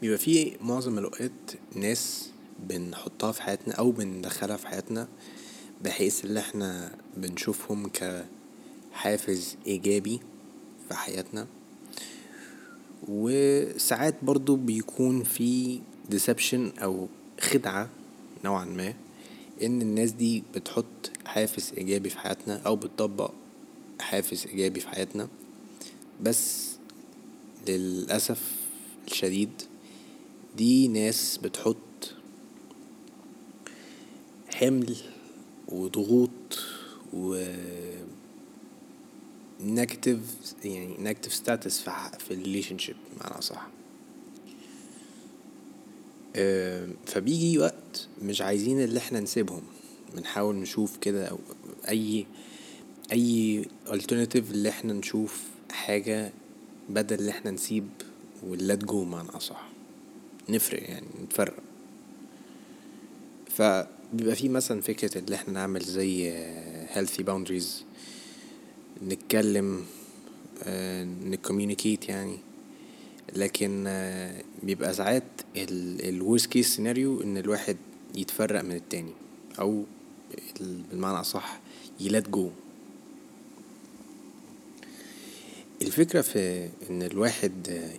بيبقى في معظم الأوقات ناس بنحطها في حياتنا أو بندخلها في حياتنا بحيث اللي إحنا بنشوفهم كحافز إيجابي في حياتنا. وساعات برضو بيكون في ديسبشن أو خدعة نوعا ما إن الناس دي بتحط حافز إيجابي في حياتنا أو بتطبق حافز إيجابي في حياتنا. بس للأسف الشديد دي ناس بتحط حمل وضغوط و negative يعني negative status في في ال relationship بمعنى أصح فبيجي وقت مش عايزين اللي إحنا نسيبهم. بنحاول نشوف كده أي أي alternative اللي إحنا نشوف حاجة بدل اللي إحنا نسيب و let go بمعنى أصح. نفرق يعني نتفرق. فبيبقى في مثلا فكرة اللي إحنا نعمل زي healthy boundaries نتكلم ن communicate يعني. لكن بيبقى ساعات ال worst case scenario إن الواحد يتفرق من التاني أو بالمعنى اصح يلات جو الفكرة في إن الواحد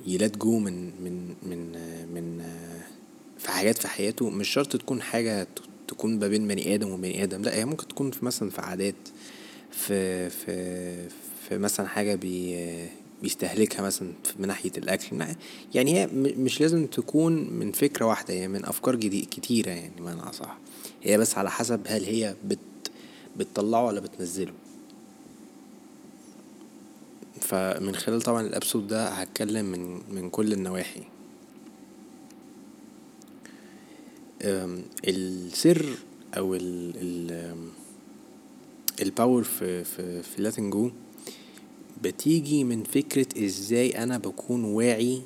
يلات جو من من من من في حاجات في حياته مش شرط تكون حاجة تكون ما بين بني آدم وبني آدم لأ هي ممكن تكون في مثلا في عادات في في في مثلا حاجة بي بيستهلكها مثلا من ناحية الأكل يعني هي مش لازم تكون من فكرة واحدة هي من أفكار جديد كتيرة يعني بمعنى أصح هي بس على حسب هل هي بت بتطلعه ولا بتنزله. فمن خلال طبعا ال episode ده هتكلم من من كل النواحي. السر أو ال ال ال power في في في letting go بتيجي من فكرة إزاي أنا بكون واعي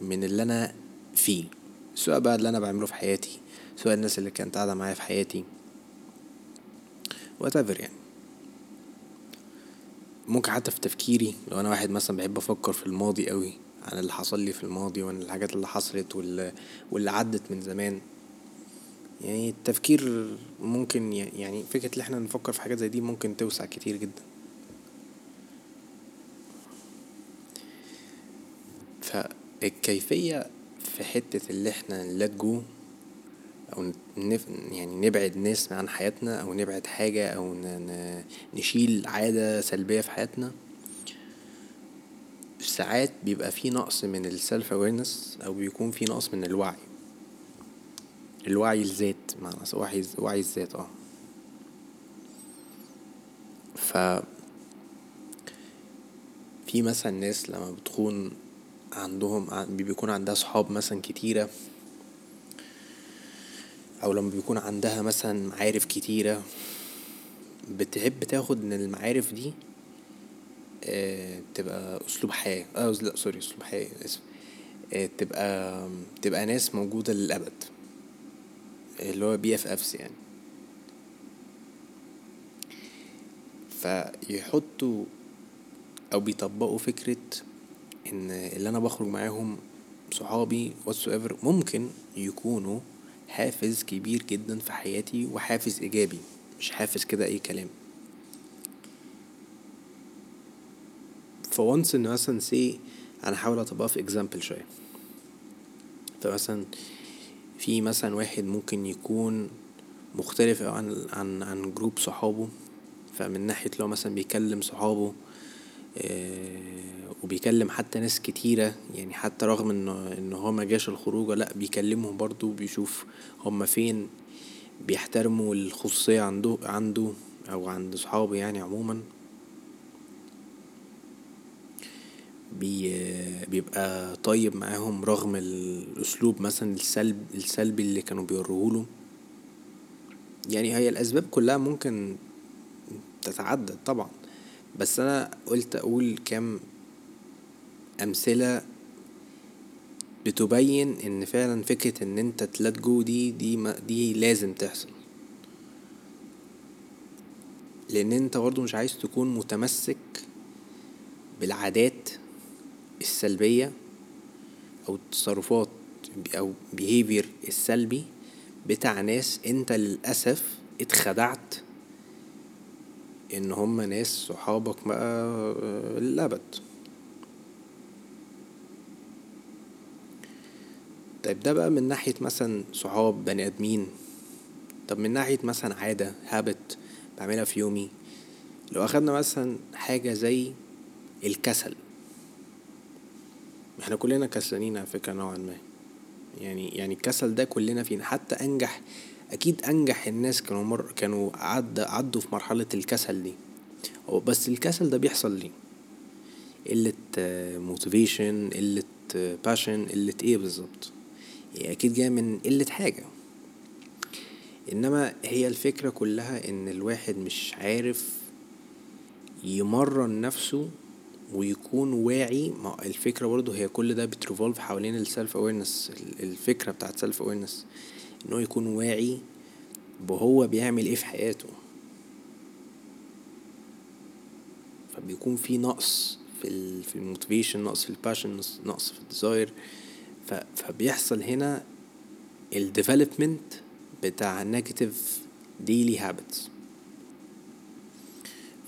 من اللي أنا فيه. سواء بقى اللي أنا بعمله في حياتي سواء الناس اللي كانت قاعدة معايا في حياتي. Whatever يعني. ممكن حتى في تفكيري لو أنا واحد مثلا بحب أفكر في الماضي قوي عن اللي حصل لي في الماضي وعن الحاجات اللي حصلت واللي, عدت من زمان. يعني التفكير ممكن يعني فكرة ان إحنا نفكر في حاجات زي دي ممكن توسع كتير جدا. فالكيفية في حتة اللي إحنا نلات أو نف يعني نبعد ناس عن حياتنا أو نبعد حاجة أو نشيل عادة سلبية في حياتنا. ساعات بيبقى في نقص من السلف اويرنس أو بيكون في نقص من الوعي. الوعي الذات معنى وعي وعي الذات آه. ف في مثلا ناس لما بتكون عندهم بيكون عندها صحاب مثلا كتيرة أو لما بيكون عندها مثلا معارف كتيرة بتحب تاخد من المعارف دي آه تبقى أسلوب حياة. آه لا sorry أسلوب حياة آسف. آه تبقى تبقى ناس موجودة للأبد. اللي هو BFFs يعني. فيحطوا أو بيطبقوا فكرة إن اللي أنا بخرج معاهم صحابي whatsoever ممكن يكونوا حافز كبير جدا في حياتي وحافز إيجابي مش حافز كده أي كلام. فونس إن مثلا say أنا هحاول أطبقها في example شوية. فمثلا في مثلا واحد ممكن يكون مختلف عن عن عن جروب صحابه فمن ناحية لو مثلا بيكلم صحابه وبيكلم حتى ناس كتيرة يعني حتى رغم إنه ان هو مجاش الخروجة لأ بيكلمهم برضو بيشوف هما فين بيحترموا الخصوصية عنده عنده أو عند صحابه يعني عموما. بي بيبقى طيب معاهم رغم الأسلوب مثلا السلب السلبي اللي كانوا بيوروهوله يعني هي الأسباب كلها ممكن تتعدد طبعا. بس أنا قلت أقول كام أمثلة بتبين إن فعلا فكرة إن أنت تلات جو دي دي ما دي لازم تحصل. لأن أنت برضو مش عايز تكون متمسك بالعادات السلبية أو التصرفات أو behavior السلبي بتاع ناس أنت للأسف اتخدعت إن هم ناس صحابك بقى للأبد. طيب ده بقى من ناحية مثلا صحاب بني آدمين. طب من ناحية مثلا عادة هابت بعملها في يومي. لو أخدنا مثلا حاجة زي الكسل. إحنا كلنا كسلانين على فكرة نوعا ما. يعني يعني الكسل ده كلنا فينا. حتى أنجح أكيد أنجح الناس كانوا مر كانوا عد عدوا في مرحلة الكسل دي. بس الكسل ده بيحصل ليه؟ قلة motivation قلة passion قلة إيه بالظبط؟ هي أكيد جاية من قلة حاجة. إنما هي الفكرة كلها إن الواحد مش عارف يمرن نفسه ويكون واعي. ما الفكرة برضه هي كل ده بت revolve حوالين ال self awareness الفكرة بتاعت self awareness ان هو يكون واعي بهو بيعمل إيه في حياته. فبيكون في نقص في في ال motivation نقص في ال passion نقص في ال desire فبيحصل هنا ال development بتاع negative daily habits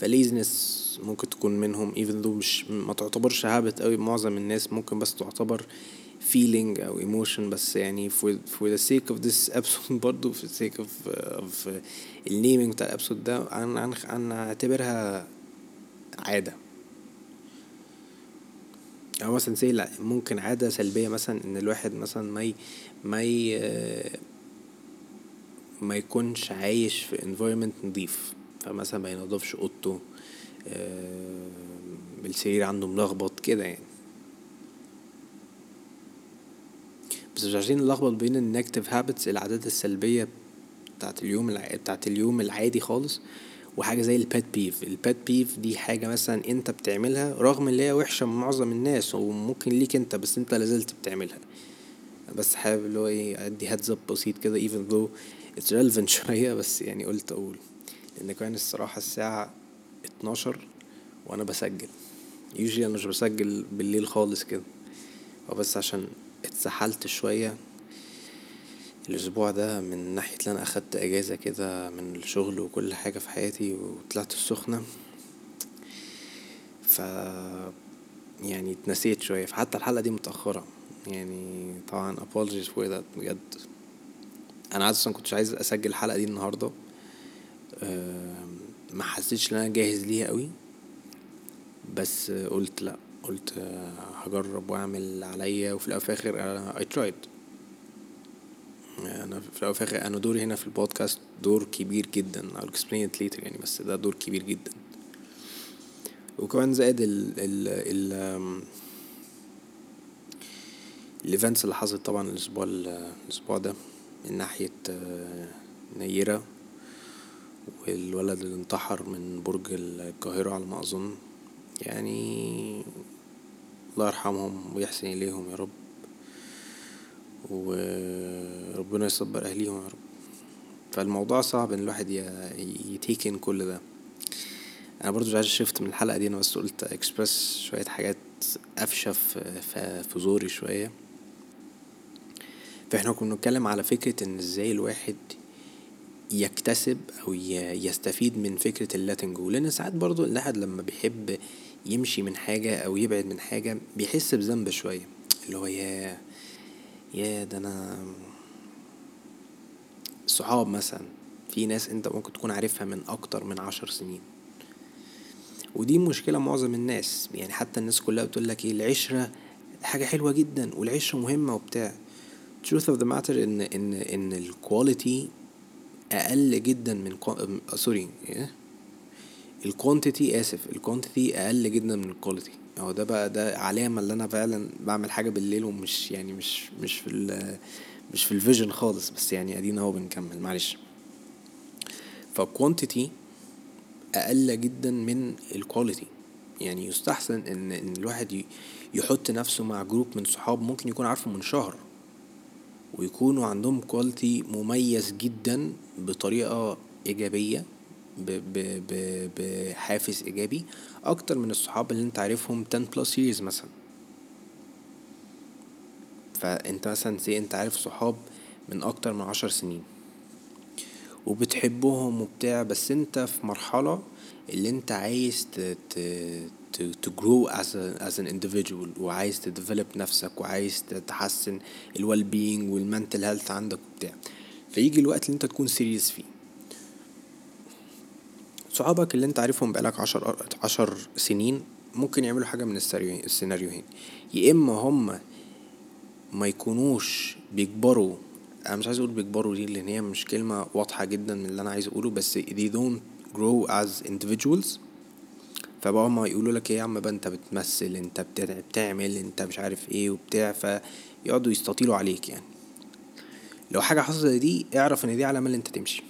ف laziness ممكن تكون منهم even though مش ما تعتبرش habit قوي معظم الناس ممكن بس تعتبر feeling أو emotion بس يعني for, for the sake of this episode برضو for the sake of, of ال naming بتاع ال episode ده عن عن اعتبرها عادة. أو مثلا say لا ممكن عادة سلبية مثلا إن الواحد مثلا ما ي ما ي ما يكونش عايش في environment نضيف. فمثلا ما ينضفش أوضته السرير عنده ملخبط كده يعني. بس مش عايزين نلخبط بين ال negative habits العادات السلبية بتاعت اليوم. بتاعت اليوم العادي خالص وحاجة زي ال pet peeve ال pet peeve دي حاجة مثلا أنت بتعملها رغم إن هي وحشة من معظم الناس وممكن ليك أنت بس أنت لازلت بتعملها. بس حابب اللي هو إيه أدي هادز اب بسيط كده even though it's relevant شوية بس يعني قلت أقول. لأن كان الصراحة الساعة اتناشر وأنا بسجل. يوجي أنا مش بسجل بالليل خالص كده. هو بس عشان اتسحلت شوية. الأسبوع ده من ناحية إن أنا أخدت أجازة كده من الشغل وكل حاجة في حياتي وطلعت السخنة. ف يعني اتنسيت شوية. فحتى الحلقة دي متأخرة. يعني طبعا apologies for that بجد. أنا عادة كنتش عايز أسجل الحلقة دي النهاردة. ما حسيتش إن أنا جاهز ليها قوي. بس قلت لأ. قلت هجرب واعمل عليا وفي الأول الآخر أنا I tried. أنا في الأول الآخر أنا دوري هنا في البودكاست دور كبير جدا. I'll explain it later يعني بس ده دور كبير جدا. وكمان زائد ال ال ال الايفنتس اللي حصلت طبعا الأسبوع الأسبوع ده من ناحية نيرة والولد اللي انتحر من برج القاهرة على ما أظن. يعني الله يرحمهم ويحسن إليهم يا رب. وربنا يصبر أهليهم يا رب. فالموضوع صعب إن الواحد يتيكن كل ده. أنا برضو مش عايز شفت من الحلقة دي أنا بس قلت إكسبرس شوية حاجات قفشة في زوري شوية. فإحنا كنا بنتكلم على فكرة إن إزاي الواحد يكتسب أو يستفيد من فكرة اللاتن جو لأن ساعات برضو الواحد لما بيحب يمشي من حاجة أو يبعد من حاجة بيحس بذنب شوية اللي هو يا يا ده أنا صحاب مثلا. في ناس أنت ممكن تكون عارفها من أكتر من عشر سنين. ودي مشكلة معظم الناس. يعني حتى الناس كلها بتقول لك إيه العشرة حاجة حلوة جدا والعشرة مهمة وبتاع. truth of the matter إن إن إن ال quality أقل جدا من sorry ال quantity آسف ال quantity أقل جدا من ال quality هو ده بقى ده علامة اللي أنا فعلا بعمل حاجة بالليل ومش يعني مش مش في مش في ال vision خالص بس يعني أدينا أهو بنكمل معلش. فال quantity أقل جدا من ال quality يعني يستحسن إن إن الواحد يحط نفسه مع group من صحاب ممكن يكون عارفه من شهر. ويكونوا عندهم quality مميز جدا بطريقة إيجابية. بحافز إيجابي أكتر من الصحاب اللي أنت عارفهم 10 plus years مثلا. فأنت مثلا say أنت عارف صحاب من أكتر من عشر سنين. وبتحبهم وبتاع بس أنت في مرحلة اللي أنت عايز ت to, to grow as, a, as an individual وعايز ت develop نفسك وعايز تحسن ال well being وال mental health عندك وبتاع. فيجي الوقت اللي أنت تكون serious فيه. صحابك اللي انت عارفهم بقالك عشر عشر سنين ممكن يعملوا حاجة من السيناريوهين. يا إما هم ما يكونوش بيكبروا أنا مش عايز أقول بيكبروا دي لأن هي مش كلمة واضحة جدا من اللي أنا عايز أقوله بس they don't grow as individuals. فبقى هما يقولوا لك إيه يا عم بقى أنت بتمثل أنت بتعمل أنت مش عارف إيه وبتاع فيقعدوا يستطيلوا عليك يعني. لو حاجة حصلت دي اعرف إن دي علامة إن أنت تمشي.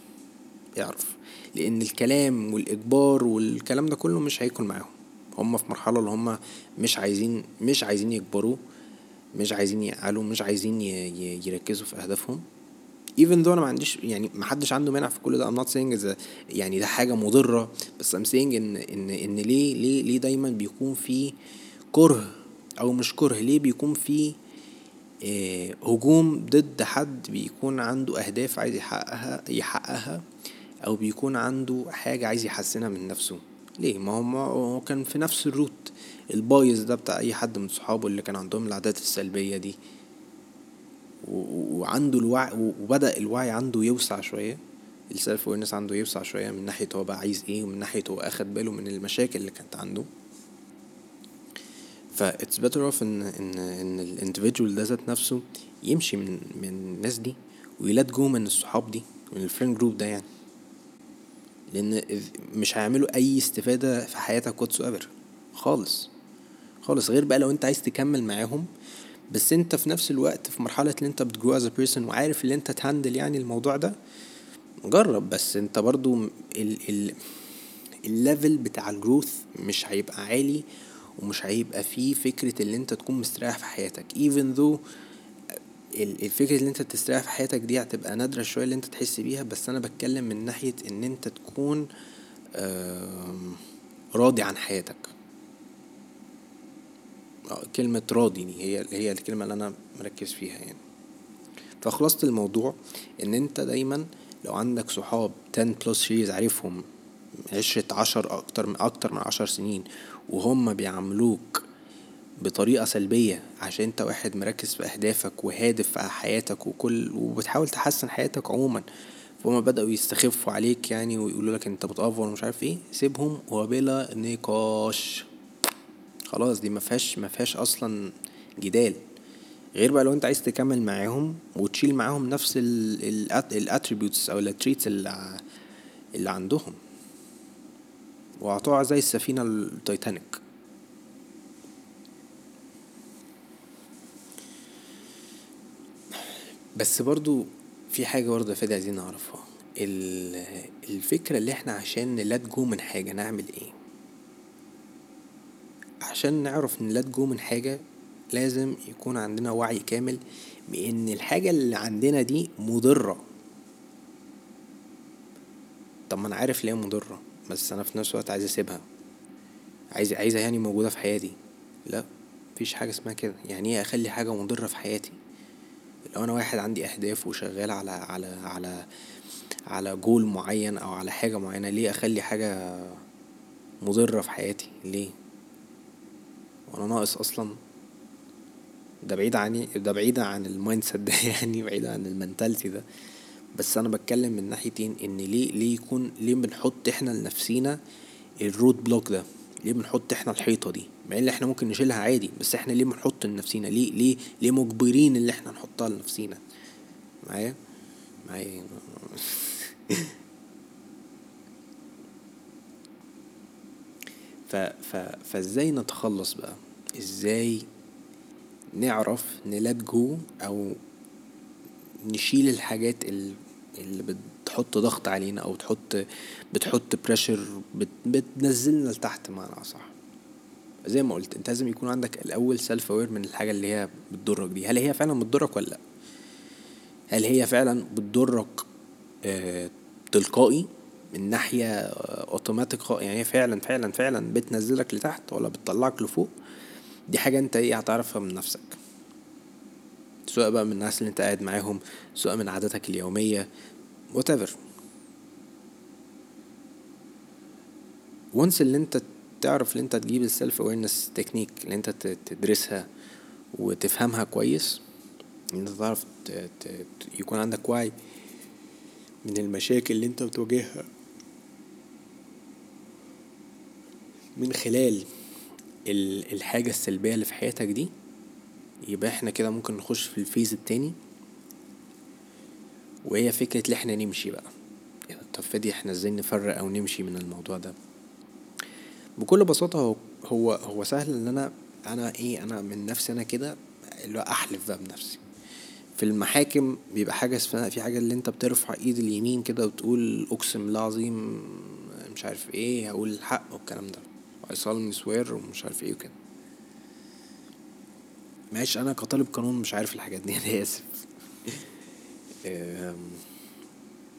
اعرف. لأن الكلام والإجبار والكلام ده كله مش هيكون معاهم. هما في مرحلة اللي هما مش عايزين مش عايزين يكبروا مش عايزين يعقلوا مش عايزين يركزوا في أهدافهم. Even though أنا ما عنديش يعني ما حدش عنده مانع في كل ده. I'm not saying يعني ده حاجة مضرة. بس I'm saying إن إن إن ليه ليه ليه دايما بيكون في كره أو مش كره؟ ليه بيكون في آه هجوم ضد حد بيكون عنده أهداف عايز يحققها يحققها؟ أو بيكون عنده حاجة عايز يحسنها من نفسه. ليه؟ ما هو كان في نفس ال route البايظ ده بتاع أي حد من صحابه اللي كان عندهم العادات السلبية دي. وعنده الوعي وبدأ الوعي عنده يوسع شوية. ال self awareness عنده يوسع شوية من ناحية هو بقى عايز إيه ومن ناحية هو أخد باله من المشاكل اللي كانت عنده. ف it's better off ان ان إن ال individual ده ذات نفسه يمشي من من الناس دي وي let go من الصحاب دي من ال friend group ده يعني. لأن مش هيعملوا أي استفادة في حياتك whatsoever خالص. خالص. غير بقى لو أنت عايز تكمل معاهم بس أنت في نفس الوقت في مرحلة اللي أنت بت grow as a person وعارف اللي أنت ت handle يعني الموضوع ده جرب. بس أنت برضو ال ال ال level بتاع ال growth مش هيبقى عالي ومش هيبقى فيه فكرة اللي أنت تكون مستريح في حياتك. Even though الفكرة اللي انت تستريح في حياتك دي هتبقى نادرة شوية اللي انت تحس بيها بس أنا بتكلم من ناحية إن انت تكون راضي عن حياتك. كلمة راضي دي هي هي الكلمة اللي أنا مركز فيها يعني. فخلاصة الموضوع إن أنت دايما لو عندك صحاب 10 بلس years عارفهم عشرة عشر أكتر من أكتر من عشر سنين وهم بيعاملوك بطريقة سلبية عشان انت واحد مركز في أهدافك وهادف في حياتك وكل وبتحاول تحسن حياتك عموما. فهم بدأوا يستخفوا عليك يعني ويقولوا لك انت بتأفور ومش عارف إيه. سيبهم وبلا نقاش. خلاص دي مفيهاش مفيهاش أصلا جدال. غير بقى لو انت عايز تكمل معاهم وتشيل معاهم نفس ال attributes أو ال traits اللي, اللي عندهم. وهتقع زي السفينة التايتانيك. بس برضو في حاجة برضه يا فادي عايزين نعرفها. الفكرة اللي إحنا عشان ن let go من حاجة نعمل إيه؟ عشان نعرف ن let go من حاجة لازم يكون عندنا وعي كامل بإن الحاجة اللي عندنا دي مضرة. طب ما أنا عارف ليه مضرة بس أنا في نفس الوقت عايز أسيبها. عايز عايزها يعني موجودة في حياتي. لا مفيش حاجة اسمها كده. يعني إيه أخلي حاجة مضرة في حياتي؟ لو أنا واحد عندي أهداف وشغال على على على على جول معين أو على حاجة معينة ليه أخلي حاجة مضرة في حياتي؟ ليه؟ وأنا ناقص أصلا ده بعيد عني ده بعيد عن ال mindset ده يعني بعيد عن ال mentality ده. بس أنا بتكلم من ناحيتين إن ليه ليه يكون ليه بنحط إحنا لنفسينا الرود بلوك ده؟ ليه بنحط إحنا الحيطة دي؟ مع إن إحنا ممكن نشيلها عادي بس إحنا ليه بنحط لنفسينا؟ ليه ليه ليه مجبرين اللي إحنا نحطها لنفسينا؟ معايا؟ معايا. ف ف فإزاي نتخلص بقى؟ إزاي نعرف ن let go أو نشيل الحاجات اللي بتحط ضغط علينا أو تحط بتحط pressure بت بتنزلنا لتحت معنى أصح. زي ما قلت أنت لازم يكون عندك الأول self aware من الحاجة اللي هي بتضرك دي. هل هي فعلا بتضرك ولا لأ؟ هل هي فعلا بتضرك آه تلقائي؟ من ناحية اوتوماتيك يعني هي فعلا فعلا فعلا بتنزلك لتحت ولا بتطلعك لفوق؟ دي حاجة أنت إيه هتعرفها من نفسك. سواء بقى من الناس اللي أنت قاعد معاهم سواء من عاداتك اليومية whatever. و once اللي انت تعرف اللي انت تجيب ال self awareness technique اللي انت تدرسها وتفهمها كويس إن انت تعرف يكون عندك وعي من المشاكل اللي انت بتواجهها. من خلال الحاجة السلبية اللي في حياتك دي يبقى إحنا كده ممكن نخش في الفيز التاني. وهي فكرة اللي إحنا نمشي بقى. يعني طب فادي إحنا إزاي نفرق أو نمشي من الموضوع ده؟ بكل بساطة هو هو هو سهل ان أنا أنا إيه أنا من نفسي أنا كده اللي احلف بقى بنفسي. في المحاكم بيبقى حاجة اسمها في حاجة اللي انت بترفع ايد اليمين كده وتقول اقسم بالله العظيم مش عارف إيه هقول الحق والكلام ده. Solemnly swear ومش عارف إيه وكده. معلش أنا كطالب قانون مش عارف الحاجات دي أنا آسف.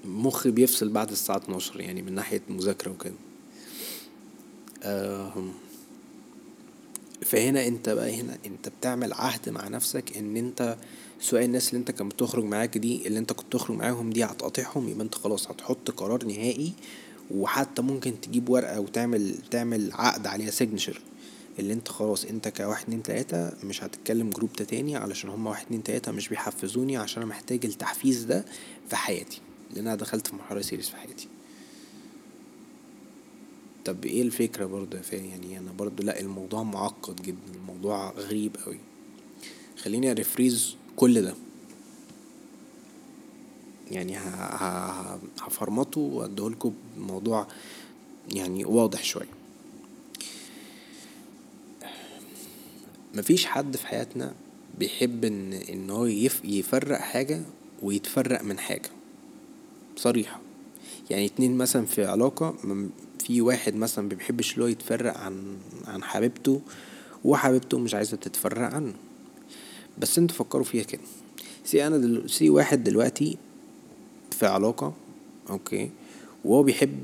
مخي بيفصل بعد الساعة اتناشر يعني من ناحية مذاكرة وكده. فهنا انت بقى هنا انت بتعمل عهد مع نفسك ان انت سواء الناس اللي انت كانت بتخرج معاك دي اللي انت كنت تخرج معاهم دي هتقاطعهم يبقى انت خلاص هتحط قرار نهائي وحتى ممكن تجيب ورقة وتعمل تعمل عقد عليها signature اللي انت خلاص انت كواحد اتنين تلاتة مش هتتكلم group ده تاني علشان هما واحد اتنين تلاتة مش بيحفزوني عشان أنا محتاج التحفيز ده في حياتي لأن أنا دخلت في مرحلة serious في حياتي. طب إيه الفكرة برضه يا يعني أنا برضه لأ الموضوع معقد جدا الموضوع غريب قوي خليني أ rephrase كل ده. يعني هفرمطه وأديهولكوا بموضوع يعني واضح شوية. مفيش حد في حياتنا بيحب ان إن هو يفرق حاجة ويتفرق من حاجة. صريحة. يعني اتنين مثلا في علاقة في واحد مثلا بيحبش اللي هو يتفرق عن عن حبيبته وحبيبته مش عايزة تتفرق عنه. بس أنتوا فكروا فيها كده. say أنا دل... say واحد دلوقتي في علاقة okay وهو بيحب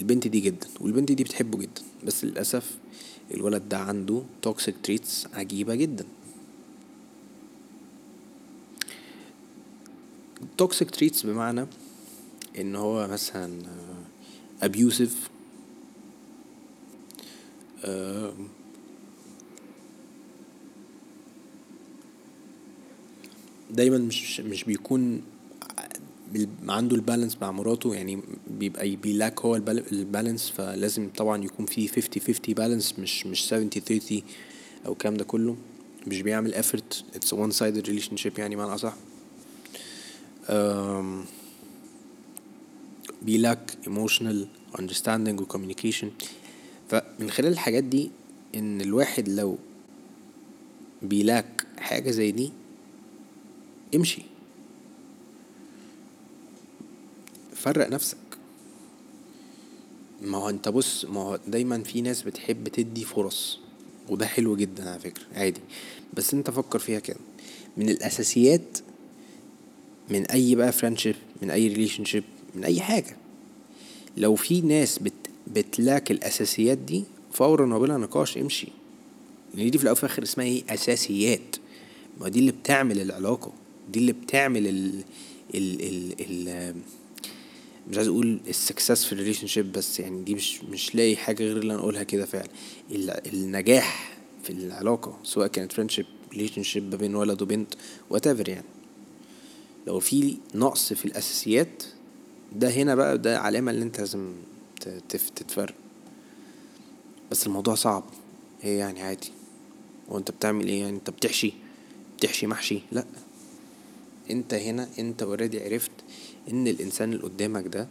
البنت دي جدا والبنت دي بتحبه جدا. بس للأسف الولد ده عنده toxic traits عجيبة جدا. toxic traits بمعنى إن هو مثلا abusive دايما مش مش بيكون عنده البالانس مع مراته يعني بيبقى بيلاك هو البالانس فلازم طبعا يكون في 50 50 بالانس مش مش 70 30 أو الكلام ده كله. مش بيعمل effort it's a one sided relationship يعني معنى أصح. بيلاك emotional understanding و communication. فمن خلال الحاجات دي إن الواحد لو بي lack حاجة زي دي امشي. فرق نفسك. ما هو انت بص ما هو دايما في ناس بتحب تدي فرص وده حلو جدا على فكرة عادي. بس انت فكر فيها كده. من الأساسيات من أي بقى friendship من أي relationship من أي حاجة. لو في ناس بت بت lack الأساسيات دي فورا وبلا نقاش امشي. لأن دي في الأول وفي الآخر اسمها إيه؟ أساسيات. ما دي اللي بتعمل العلاقة. دي اللي بتعمل ال ال ال, ال مش عايز أقول ال success في ال relationship بس يعني دي مش مش لاقي حاجة غير اللي أنا أقولها كده فعلا. النجاح في العلاقة سواء كانت friendship relationship ما بين ولد وبنت what يعني. لو في نقص في الأساسيات ده هنا بقى ده علامة اللي أنت لازم تتفرق. بس الموضوع صعب. هي يعني عادي. وأنت بتعمل إيه يعني؟ أنت بتحشي بتحشي محشي؟ لأ. أنت هنا أنت اوريدي عرفت إن الإنسان اللي قدامك ده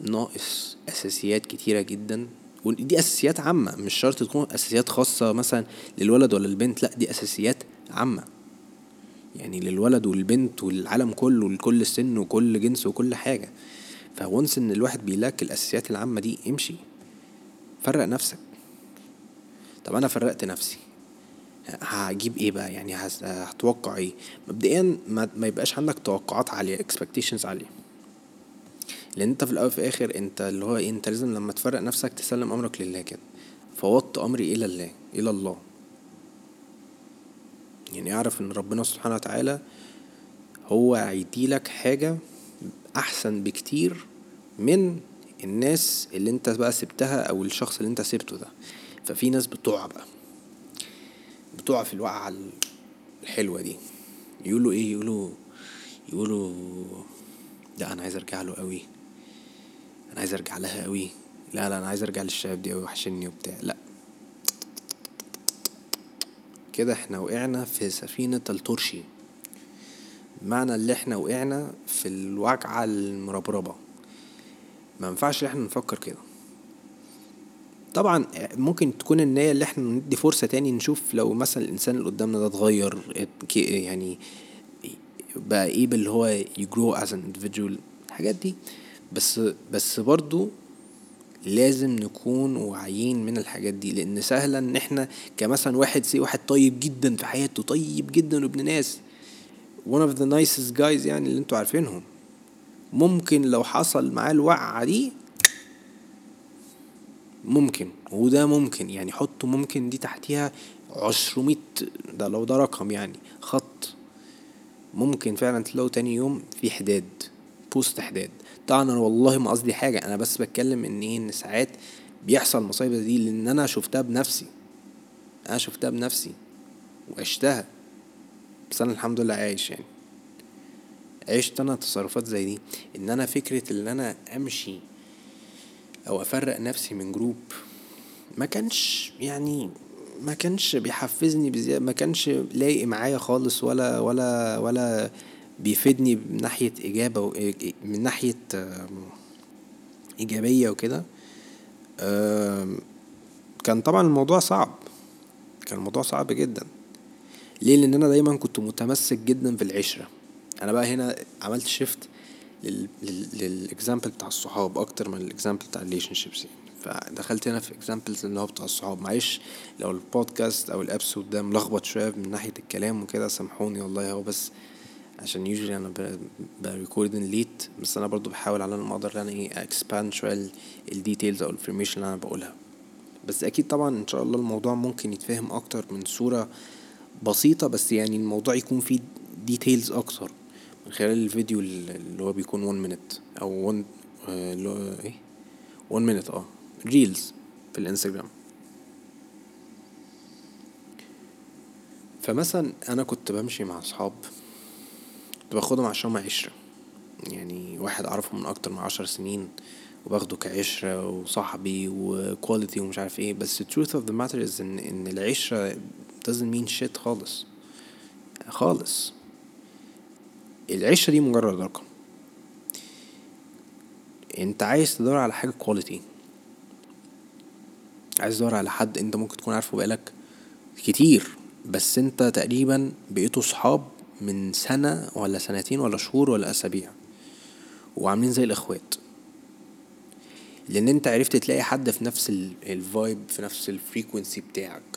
ناقص أساسيات كتيرة جدا ودي أساسيات عامة مش شرط تكون أساسيات خاصة مثلا للولد ولا البنت لأ دي أساسيات عامة. يعني للولد والبنت والعالم كله لكل سن وكل جنس وكل حاجة. ف once إن الواحد بي lack الأساسيات العامة دي امشي. فرق نفسك. طب أنا فرقت نفسي. هجيب إيه بقى؟ يعني هتوقع إيه؟ مبدئيا ما, يبقاش عندك توقعات عالية expectations عالية. لأن أنت في الأول وفي الآخر أنت اللي هو إيه؟ أنت لازم لما تفرق نفسك تسلم أمرك لله كده. فوضت أمري إلى الله إلى الله. يعني أعرف إن ربنا سبحانه وتعالى هو هيديلك حاجة أحسن بكتير من الناس اللي أنت بقى سبتها أو الشخص اللي أنت سبته ده. ففي ناس بتقع بقى. بتقع في الوقعة الحلوة دي. يقولوا إيه؟ يقولوا يقولوا لا أنا عايز أرجع له قوي. أنا عايز أرجع لها قوي. لا لا أنا عايز أرجع للشباب دي قوي وحشني وبتاع. لا. كده إحنا وقعنا في سفينة الترشي. معنى اللي إحنا وقعنا في الوجعة المربربة. ما ينفعش إحنا نفكر كده. طبعا ممكن تكون النية اللي إحنا ندي فرصة تاني نشوف لو مثلا الإنسان اللي قدامنا ده اتغير يعني بقى إيه اللي هو يجرو از ان individual الحاجات دي. بس بس برضو لازم نكون واعيين من الحاجات دي لأن سهلا إن إحنا كمثلا واحد say واحد طيب جدا في حياته طيب جدا وابن ناس one of the nicest guys يعني اللي أنتوا عارفينهم. ممكن لو حصل معاه الوقعة دي ممكن وده ممكن. يعني حطوا ممكن دي تحتيها عشرمية ده لو ده رقم يعني خط. ممكن فعلا تلاقوا تاني يوم في حداد post حداد. طبعا أنا والله ما قصدي حاجة أنا بس بتكلم إن إيه إن ساعات بيحصل مصايب دي لأن أنا شفتها بنفسي. أنا شفتها بنفسي وعشتها. بس أنا الحمد لله عايش يعني. عشت أنا تصرفات زي دي. إن أنا فكرة إن أنا أمشي أو أفرق نفسي من جروب ما كانش يعني ما كانش بيحفزني بزيادة ما كانش لايق معايا خالص ولا ولا ولا بيفيدني من ناحية إجابة من ناحية إيجابية وكده. كان طبعا الموضوع صعب كان الموضوع صعب جدا. ليه؟ لأن أنا دايما كنت متمسك جدا في العشرة. أنا بقى هنا عملت shift لل example بتاع الصحاب أكتر من ال example بتاع ال relationships يعني. فدخلت هنا في examples اللي هو بتاع الصحاب. معلش لو البودكاست أو ال episode ده ملخبط شوية من ناحية الكلام وكده سامحوني والله هو بس عشان usually أنا ب record late بس أنا برضو بحاول على ما أقدر أنا إيه expand شوية ال details أو ال information اللي أنا بقولها. بس أكيد طبعا إن شاء الله الموضوع ممكن يتفهم أكتر من صورة بسيطة بس يعني الموضوع يكون فيه details أكتر. من خلال الفيديو اللي هو بيكون 1 minute أو 1 اللي هو إيه؟ 1 minute آه reels في الإنستجرام. فمثلا أنا كنت بمشي مع أصحاب كنت باخدهم عشان هم عشرة. يعني واحد اعرفه من أكتر من عشر سنين وباخده كعشرة وصاحبي و quality ومش عارف إيه. بس truth of the matter is إن إن العشرة doesn't mean shit خالص. خالص. العشرة دي مجرد رقم. انت عايز تدور على حاجة quality عايز تدور على حد انت ممكن تكون عارفه بقالك كتير بس انت تقريبا بقيتوا صحاب من سنة ولا سنتين ولا شهور ولا أسابيع وعاملين زي الإخوات. لأن أنت عرفت تلاقي حد في نفس ال vibe في نفس ال frequency بتاعك.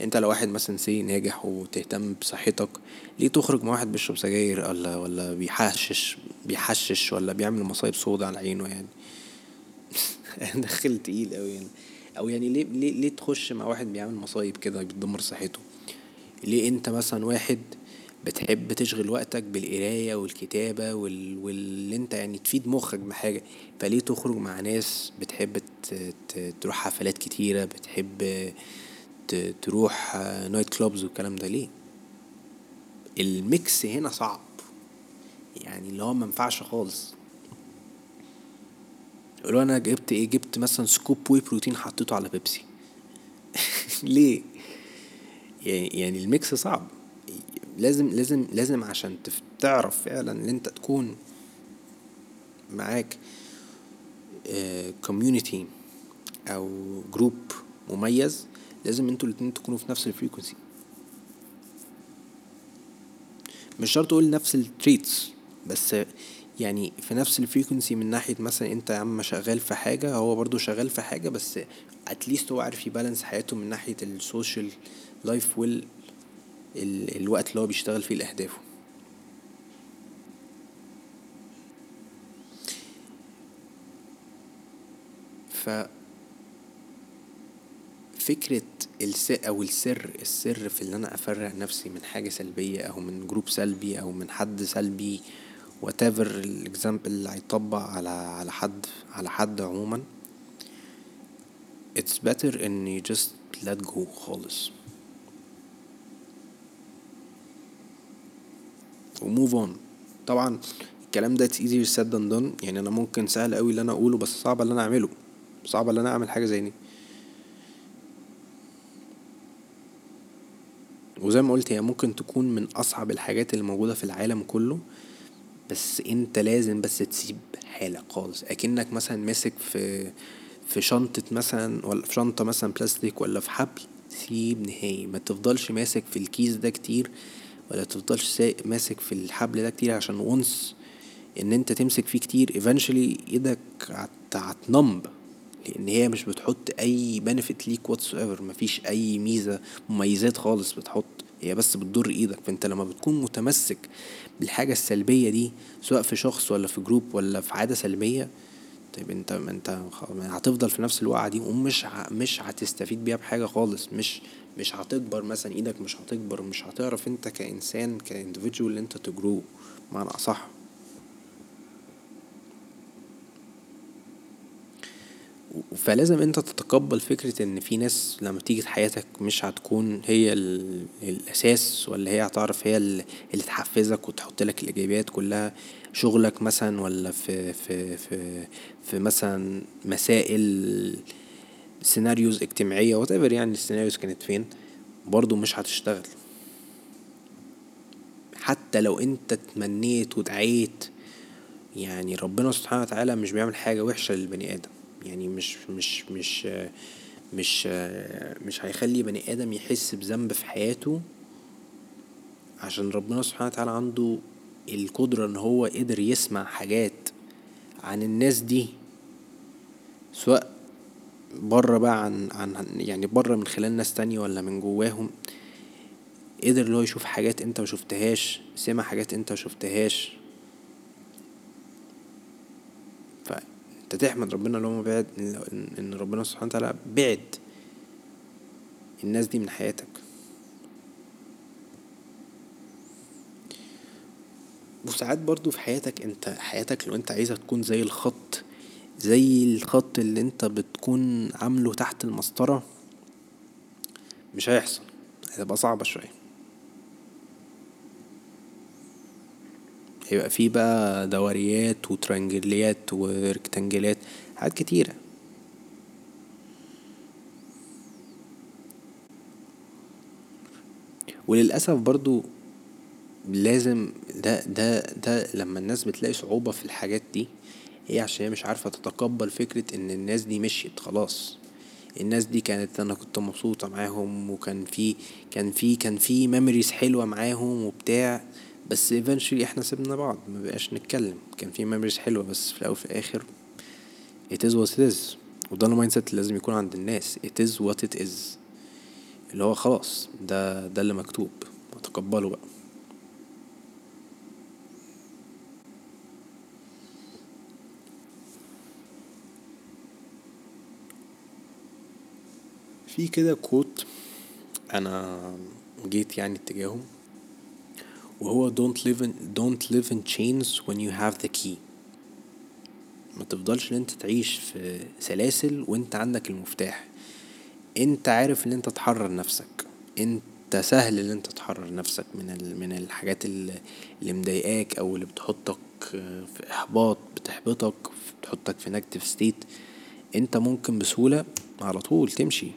انت لو واحد مثلا say ناجح وتهتم بصحتك ليه تخرج مع واحد بيشرب سجاير ولا ولا بيحشش بيحشش ولا بيعمل مصايب سودا على عينه يعني دخل تقيل قوي يعني أو يعني ليه ليه ليه تخش مع واحد بيعمل مصايب كده بتدمر صحته ليه انت مثلا واحد بتحب تشغل وقتك بالقراية والكتابة وال... واللي انت يعني تفيد مخك بحاجة فليه تخرج مع ناس بتحب ت... ت... تروح حفلات كتيرة بتحب. تروح نايت كلوبز والكلام ده ليه؟ ال mix هنا صعب. يعني اللي هو منفعش خالص. لو أنا جبت إيه؟ جبت مثلا scoop whey protein حطيته على بيبسي ليه؟ يعني يعني ال mix صعب. لازم لازم لازم عشان تعرف فعلا إن أنت تكون معاك community أو group مميز. لازم أنتوا الاتنين تكونوا في نفس ال frequency مش شرط أقول نفس ال traits بس يعني في نفس ال frequency من ناحية مثلا انت يا عم شغال في حاجة هو برضو شغال في حاجة بس at least هو عارف ي balance حياته من ناحية ال social life وال الوقت اللي هو بيشتغل فيه لأهدافه. ف فكرة الس أو السر السر في إن أنا أفرغ نفسي من حاجة سلبية أو من group سلبي أو من حد سلبي whatever ال example اللي هيطبق على على حد على حد عموما it's better إن you just let go خالص. و move on. طبعا الكلام ده it's easier said than done يعني أنا ممكن سهل أوي اللي أنا أقوله بس صعب اللي أنا أعمله. صعب اللي أنا أعمل حاجة زي دي. وزي ما قلت هي ممكن تكون من أصعب الحاجات اللي موجودة في العالم كله بس أنت لازم بس تسيب حالك خالص. أكنك مثلا ماسك في في شنطة مثلا ولا في شنطة مثلا بلاستيك ولا في حبل سيب نهائي. ما تفضلش ماسك في الكيس ده كتير ولا تفضلش ماسك في الحبل ده كتير عشان once إن أنت تمسك فيه كتير eventually إيدك هت numb لأن هي مش بتحط اي benefit ليك whatsoever مفيش اي ميزة مميزات خالص بتحط هي بس بتضر إيدك. فانت لما بتكون متمسك بالحاجة السلبية دي سواء في شخص ولا في group ولا في عادة سلبية طيب انت ما انت هتفضل في نفس الوقعة دي ومش. مش هتستفيد بيها بحاجة خالص. مش مش هتكبر مثلا إيدك مش هتكبر مش هتعرف انت كإنسان كاندفيدجوال انت تجرو معنى أصح. فلازم انت تتقبل فكرة ان في ناس لما تيجي في حياتك مش هتكون هي الاساس ولا هي هتعرف هي اللي تحفزك وتحط لك الايجابيات كلها. شغلك مثلا ولا في في في في مثلا مسائل scenarios اجتماعية what يعني ال scenarios كانت فين برضو مش هتشتغل. حتى لو انت تمنيت ودعيت يعني ربنا سبحانه وتعالى مش بيعمل حاجة وحشة للبني آدم. يعني مش مش مش مش مش هيخلي بني آدم يحس بذنب في حياته عشان ربنا سبحانه وتعالى عنده القدرة إن هو قدر يسمع حاجات عن الناس دي سواء بره بقى عن عن يعني بره من خلال ناس تانية ولا من جواهم قدر اللي هو يشوف حاجات أنت مشوفتهاش سمع حاجات أنت مشوفتهاش فانت تحمد ربنا اللي هو بعد إن ربنا سبحانه وتعالى بعد الناس دي من حياتك. وساعات برضو في حياتك أنت حياتك لو أنت عايزها تكون زي الخط زي الخط اللي أنت بتكون عامله تحت المسطرة مش هيحصل هتبقى صعبة شوية. هيبقى فيه بقى دوريات وترانجليات وركتانجلات حاجات كتيرة. وللأسف برضو لازم ده ده ده لما الناس بتلاقي صعوبة في الحاجات دي هي عشان هي مش عارفة تتقبل فكرة إن الناس دي مشيت خلاص. الناس دي كانت أنا كنت مبسوطة معاهم وكان في كان في كان في memories حلوة معاهم وبتاع. بس eventually إحنا سيبنا بعض ما بقاش نتكلم. كان في memories حلوة بس في الأول وفي الآخر it is what it is. وده ال mindset اللي لازم يكون عند الناس. It is what it is. اللي هو خلاص ده ده اللي مكتوب. وتقبله بقى. في كده كوت أنا جيت يعني اتجاهه. وهو don't live in don't live in chains when you have the key. ما تفضلش إن أنت تعيش في سلاسل وأنت عندك المفتاح. أنت عارف إن أنت تحرر نفسك. أنت سهل إن أنت تحرر نفسك من من الحاجات اللي, مضايقاك أو اللي بتحطك في إحباط بتحبطك بتحطك في negative state أنت ممكن بسهولة على طول تمشي.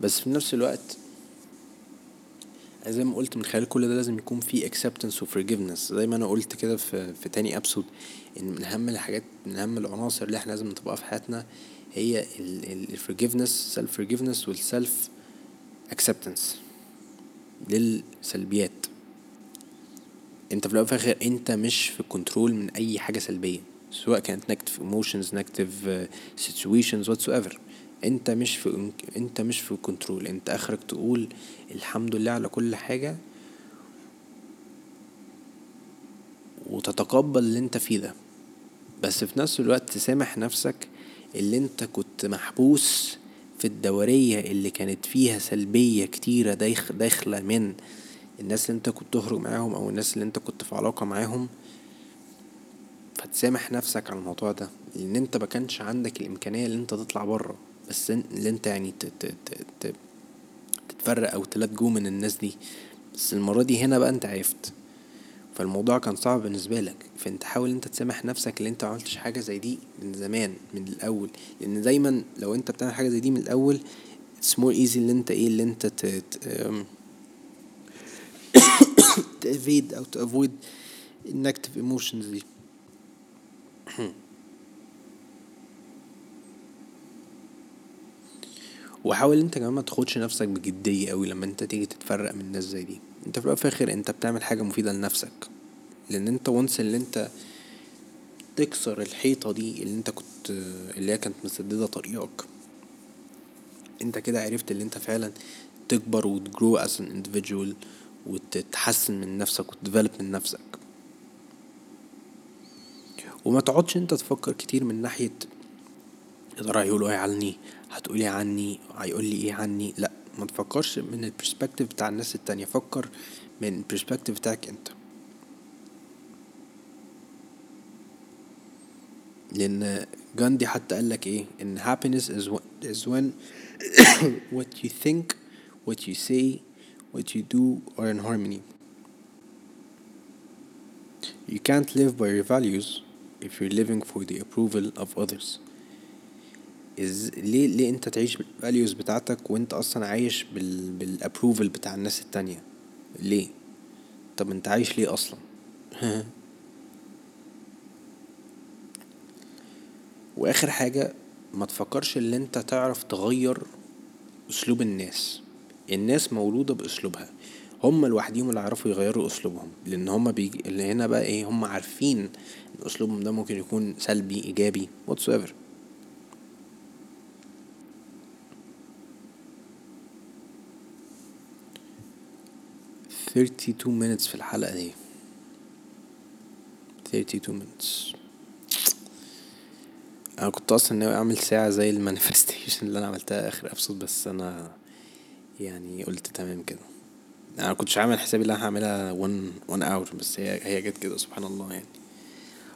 بس في نفس الوقت زي ما قلت من خلال كل ده لازم يكون في acceptance و forgiveness. زي ما أنا قلت كده في في تاني ابسود إن من أهم الحاجات من أهم العناصر اللي إحنا لازم نطبقها في حياتنا هي ال forgiveness self forgiveness وال self acceptance للسلبيات. أنت في الأول وفي الآخر أنت مش في كنترول من أي حاجة سلبية سواء كانت negative emotions negative situations whatsoever. انت مش في انت مش في كنترول انت آخرك تقول الحمد لله على كل حاجة وتتقبل اللي انت فيه ده. بس في نفس الوقت تسامح نفسك اللي انت كنت محبوس في الدورية اللي كانت فيها سلبية كتيرة داخلة من الناس اللي انت كنت تخرج معاهم أو الناس اللي انت كنت في علاقة معاهم. فتسامح نفسك على الموضوع ده. لأن انت مكانش عندك الإمكانية اللي انت تطلع بره. بس اللي انت يعني تتفرق أو تلات جو من الناس دي. بس المرة دي هنا بقى انت عرفت. فالموضوع كان صعب بالنسبة لك. فانت حاول انت تسامح نفسك اللي انت معملتش حاجة زي دي من زمان من الأول. لأن دايما لو انت بتعمل حاجة زي دي من الأول it's more easy اللي انت إيه اللي انت ت ت avoid أو ت avoid ال negative emotions دي. وحاول انت كمان ما تاخدش نفسك بجدية اوي لما انت تيجي تتفرق من الناس زي دي. انت في الآخر انت بتعمل حاجة مفيدة لنفسك. لأن انت once اللي انت تكسر الحيطة دي اللي انت كنت اللي هي كانت مسددة طريقك انت كده عرفت اللي انت فعلا تكبر وت grow as an individual وتتحسن من نفسك وت develop من نفسك. وما تقعدش انت تفكر كتير من ناحية يا ترى هيقولوا إيه عني هتقولي عني هيقولي ايه عني لا ما تفكرش من البرسبكتيف بتاع الناس التانية فكر من البرسبكتيف بتاعك انت لان جاندي حتى قالك ايه ان happiness is, is when what you think what you say what you do are in harmony you can't live by your values if you're living for the approval of others Is ليه ليه انت تعيش بال values بتاعتك وانت أصلا عايش بال بال approval بتاع الناس التانية؟ ليه؟ طب انت عايش ليه أصلا؟ واخر حاجة ما تفكرش ان انت تعرف تغير اسلوب الناس. الناس مولودة باسلوبها. هم لوحديهم اللي يعرفوا يغيروا اسلوبهم. لأن هم بيجي اللي هنا بقى إيه هم عارفين إن اسلوبهم ده ممكن يكون سلبي ايجابي whatsoever. 32 minutes في الحلقة دي. 32 minutes. أنا كنت أصلا ناوي أعمل ساعة زي ال manifestation اللي أنا عملتها آخر ابسود بس أنا يعني قلت تمام كده. أنا كنتش عامل حسابي إن أنا هعملها 1 1 hour بس هي هي جت كده سبحان الله يعني.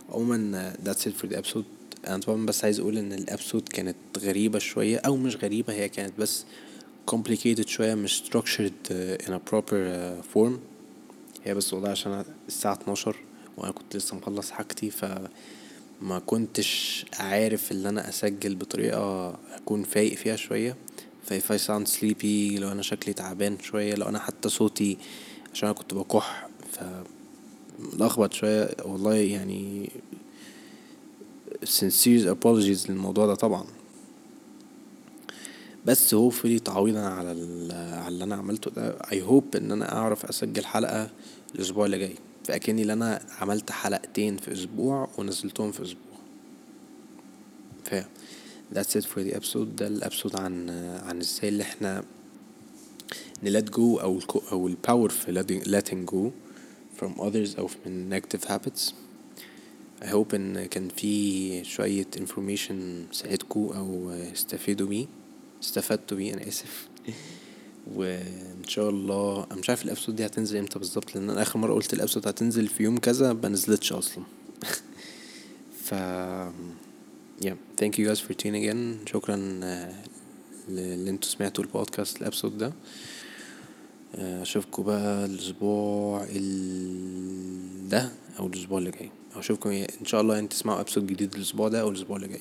عموما that's it for the episode. أنا طبعا بس عايز أقول إن ال episode كانت غريبة شوية أو مش غريبة هي كانت بس complicated شوية مش structured in a proper form. هي بس والله عشان الساعة اتناشر وأنا كنت لسه مخلص حاجتي ف ما كنتش عارف إن أنا أسجل بطريقة أكون فايق فيها شوية. ف if I sound sleepy لو أنا شكلي تعبان شوية لو أنا حتى صوتي عشان أنا كنت بكح ف ملخبط شوية. والله يعني sincere apologies للموضوع ده طبعا. بس hopefully تعويضا على على اللي أنا عملته ده. I hope إن أنا أعرف أسجل حلقة الأسبوع اللي جاي. فأكني اللي أنا عملت حلقتين في أسبوع ونزلتهم في أسبوع. ف that's it for the episode. ده ال episode عن عن إزاي اللي إحنا ن let go أو ال أو ال power في letting go from others أو من negative habits. I hope إن كان في شوية information ساعدكو أو استفيدوا بيه. استفدتوا بيه أنا آسف. وإن شاء الله أنا مش عارف ال episode دي هتنزل إمتى بالظبط لأن أنا آخر مرة قلت ال episode هتنزل في يوم كذا ما نزلتش أصلا. ف yeah thank you guys for tuning in. شكرا اللي أنتوا سمعتوا البودكاست ال episode ده. أشوفكم بقى الأسبوع ال... ده أو الأسبوع اللي جاي. أشوفكم إن شاء الله يعني تسمعوا ابسود جديد الأسبوع ده أو الأسبوع اللي جاي.